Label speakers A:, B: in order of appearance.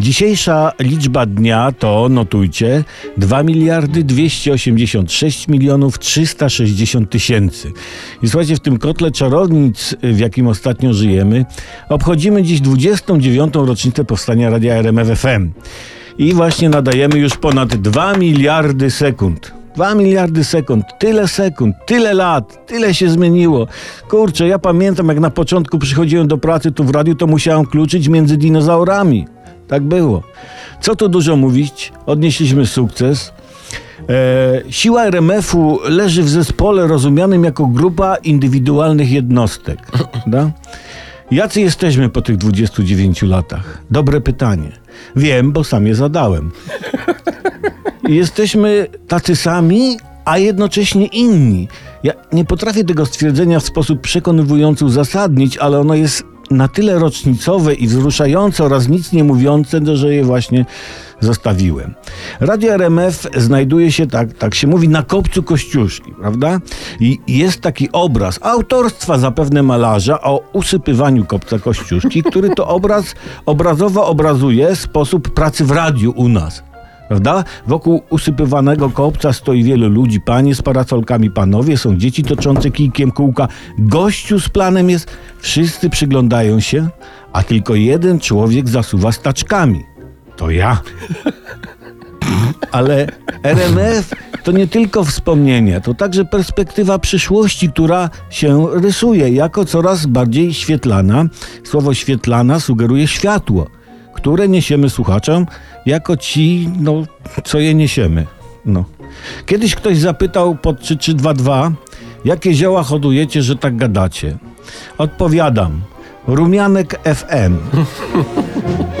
A: Dzisiejsza liczba dnia to, notujcie, 2 miliardy 286 milionów 360 tysięcy. I słuchajcie, w tym kotle czarownic, w jakim ostatnio żyjemy, obchodzimy dziś 29. rocznicę powstania radia RMF FM. I właśnie nadajemy już ponad 2 miliardy sekund. 2 miliardy sekund, tyle sekund, tyle lat, tyle się zmieniło. Kurczę, ja pamiętam jak na początku przychodziłem do pracy tu w radiu, to musiałem kluczyć między dinozaurami. Tak było. Co tu dużo mówić? Odnieśliśmy sukces. E, siła RMF-u leży w zespole rozumianym jako grupa indywidualnych jednostek. Da? Jacy jesteśmy po tych 29 latach? Dobre pytanie. Wiem, bo sam je zadałem. Jesteśmy tacy sami, a jednocześnie inni. Ja nie potrafię tego stwierdzenia w sposób przekonywujący uzasadnić, ale ono jest na tyle rocznicowe i wzruszające oraz nic nie mówiące, że je właśnie zostawiłem. Radio RMF znajduje się, tak, tak się mówi, na kopcu Kościuszki, prawda? I jest taki obraz autorstwa zapewne malarza o usypywaniu kopca Kościuszki, który to obraz obrazowo obrazuje sposób pracy w radiu u nas. Prawda? Wokół usypywanego kopca stoi wielu ludzi, panie z parasolkami, panowie, są dzieci toczące kijkiem kółka. Gościu z planem jest, wszyscy przyglądają się, a tylko jeden człowiek zasuwa staczkami. To ja. Ale RMF to nie tylko wspomnienie, to także perspektywa przyszłości, która się rysuje jako coraz bardziej świetlana. Słowo świetlana sugeruje światło, które niesiemy słuchaczom jako ci, no, co je niesiemy. No. Kiedyś ktoś zapytał pod 3322, jakie zioła hodujecie, że tak gadacie? Odpowiadam, rumianek FM.